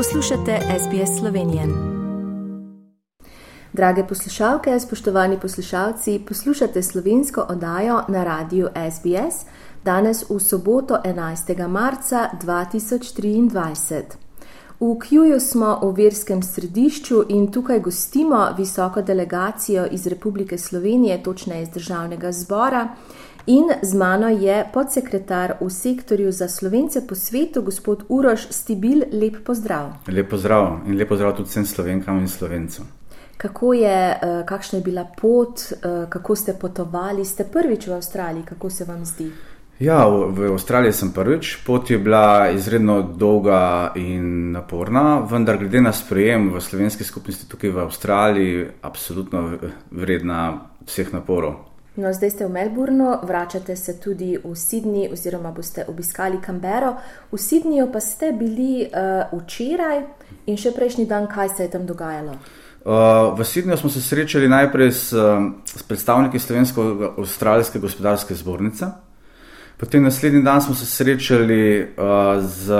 Poslušate SBS Slovenije. Drage poslušalke, spoštovani poslušalci, poslušate slovensko oddajo na radiju SBS danes v soboto 11. marca 2023. V Kjuju smo v verskem središču in tukaj gostimo visoko delegacijo iz Republike Slovenije, točneje iz državnega zbora. In z mano je podsekretar v sektorju za slovence po svetu, gospod Uroš Stibil. Lep pozdrav. Lep pozdrav in lep pozdrav tudi vsem slovenkam in slovencem. Kako je, eh, kakšna je bila pot, eh, kako ste potovali, ste prvič v Avstraliji, kako se vam zdi? Ja, v Avstraliji sem prvič. Pot je bila izredno dolga in naporna, vendar glede na sprejem v slovenski skupnosti tukaj v Avstraliji, absolutno vredna vseh naporov. No, zdaj ste v Melbournu, vračate se tudi v Sydney, oziroma boste obiskali Canberro. V Sydneyju pa ste bili uh, včeraj in še prejšnji dan, kaj se je tam dogajalo? Uh, v Sydneyju smo se srečali najprej s, s predstavniki Slovensko-Australske gospodarske zbornice. Potem naslednji dan smo se srečali uh, z,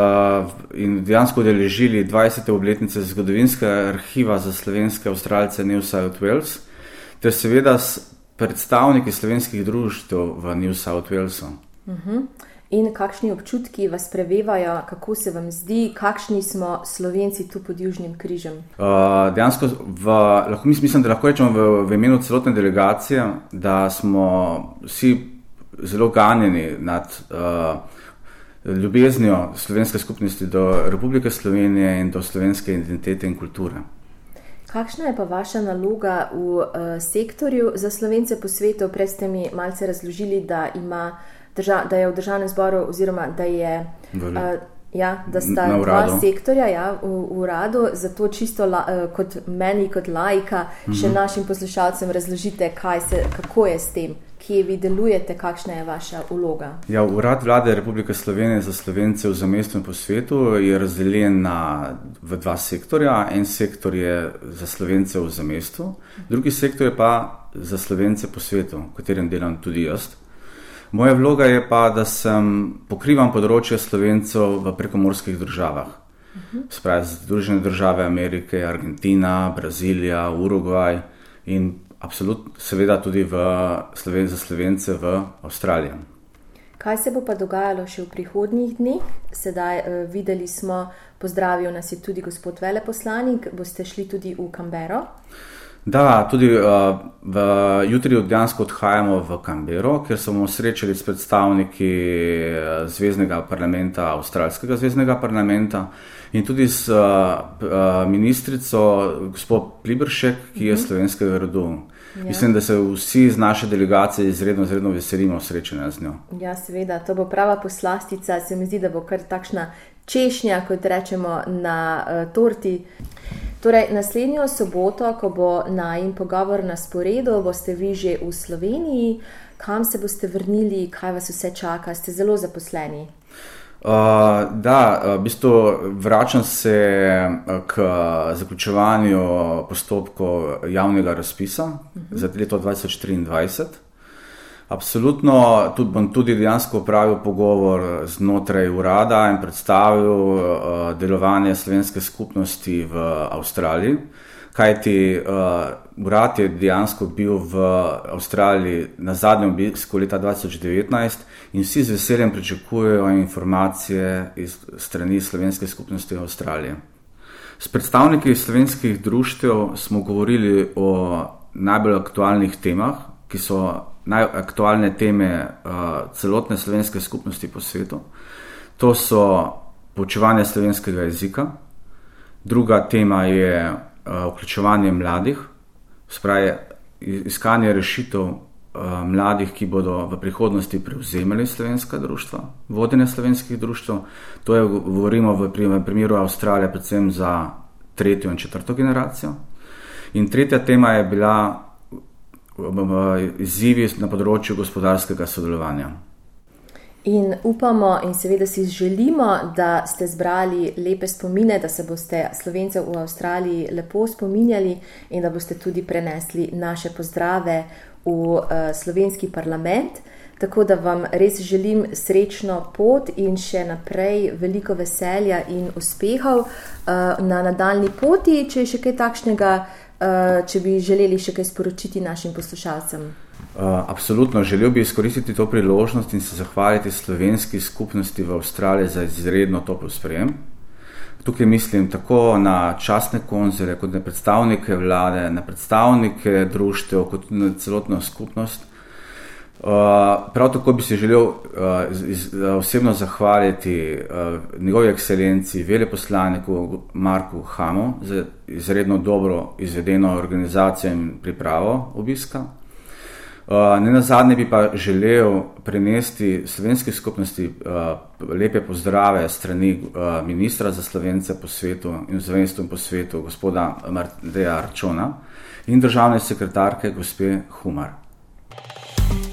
in dejansko udeležili 20. obletnice zgodovinskega arhiva za slovenske avstralce New South Wales, ter seveda predstavniki slovenskih društv v New South Walesu. Uh mhm. -huh. In kakšni občutki vas prevevajo, kako se vam zdi, kakšni smo slovenci tu pod Južnim križem? Uh, dejansko, v, lahko mislim, da lahko rečemo v, v imenu celotne delegacije, da smo vsi zelo ganjeni nad uh, ljubeznijo slovenske skupnosti do Republike Slovenije in do slovenske identitete in kulture. Kakšna je pa vaša naloga v uh, sektorju za slovence po svetu? Prej ste mi malce razložili, da, ima, drža, da je v državnem zboru, oziroma da, je, uh, ja, da sta dva sektorja ja, v, v uradu. Zato čisto la, uh, kot meni, kot lajka, uh -huh. še mhm. našim poslušalcem razložite, se, kako je s tem kje vi delujete, kakšna je vaša vloga? Ja, Urad vlade Republike Slovenije za slovence v zamestju in po svetu je razdeljen na, v dva sektorja. En sektor je za slovence v zamestju, drugi sektor je pa za slovence po svetu, v katerem delam tudi jaz. Moja vloga je pa, da sem pokrivam področje slovencev v prekomorskih državah. Spravi Združene države Amerike, Argentina, Brazilija, Urugvaj in absolutno, seveda tudi v Sloven za slovence v Avstraliji. Kaj se bo pa dogajalo še v prihodnjih dneh? Sedaj uh, videli smo, pozdravil nas je tudi gospod veleposlanik, boste šli tudi v Kambero. Da, tudi uh, v, jutri dejansko odhajamo v Kambero, ker smo srečali s predstavniki Zvezdnega parlamenta, Avstralskega zvezdnega parlamenta in tudi s uh, ministrico, gospod Plibršek, ki je uh mhm. -huh. slovenskega rodu. Ja. Mislim, da se vsi iz naše delegacije izredno, izredno veselimo srečanja z njo. Ja, seveda, to bo prava poslastica. Se mi zdi, da bo kar takšna češnja, kot rečemo, na uh, torti. Torej, naslednjo soboto, ko bo najmen pogovor na sporedu, boste vi že v Sloveniji, kam se boste vrnili, kaj vas vse čaka, ste zelo zaposleni. Uh, da, v bistvu vračam se k zaključevanju postopkov javnega razpisa uh -huh. za leto 2023. Absolutno, tudi bom tudi dejansko upravil pogovor znotraj urada in predstavil uh, delovanje slovenske skupnosti v Avstraliji. Kajti uh, urad je dejansko bil v Avstraliji na zadnjem obisku leta 2019 in vsi z veseljem pričakujejo informacije iz strani slovenske skupnosti v Avstraliji. S predstavniki slovenskih društev smo govorili o najbolj aktualnih temah, ki so najaktualne teme uh, celotne slovenske skupnosti po svetu. To so poučevanje slovenskega jezika, druga tema je uh, vključevanje mladih, spravi iskanje rešitev uh, mladih, ki bodo v prihodnosti prevzemali slovenska društva, vodenje slovenskih društv. To je, govorimo v primeru Avstralije, predvsem za tretjo in četrto generacijo. In tretja tema je bila izzivi na področju gospodarskega sodelovanja. In upamo, in seveda si želimo, da ste zbrali lepe spomine, da se boste slovencev v Avstraliji lepo spominjali in da boste tudi prenesli naše pozdrave v uh, slovenski parlament. Tako da vam res želim srečno pot in še naprej veliko veselja in uspehov na nadaljni poti, če je še kaj takšnega, če bi želeli še kaj sporočiti našim poslušalcem. Uh, absolutno, želel bi izkoristiti to priložnost in se zahvaliti slovenski skupnosti v Avstraliji za izredno toplo sprejem. Tukaj mislim tako na časne konzere, kot na predstavnike vlade, na predstavnike društev, kot na celotno skupnost. Uh, prav tako bi se želel uh, iz, iz, osebno zahvaliti uh, njegovi ekscelenci, veleposlaniku Marku Hamu za izredno dobro izvedeno organizacijo in pripravo obiska. Uh, ne na zadnje bi pa želel prenesti slovenski skupnosti uh, lepe pozdrave strani uh, ministra za slovence po svetu in zvenstvom po svetu, gospoda Marteja Arčona in državne sekretarke gospe Humar.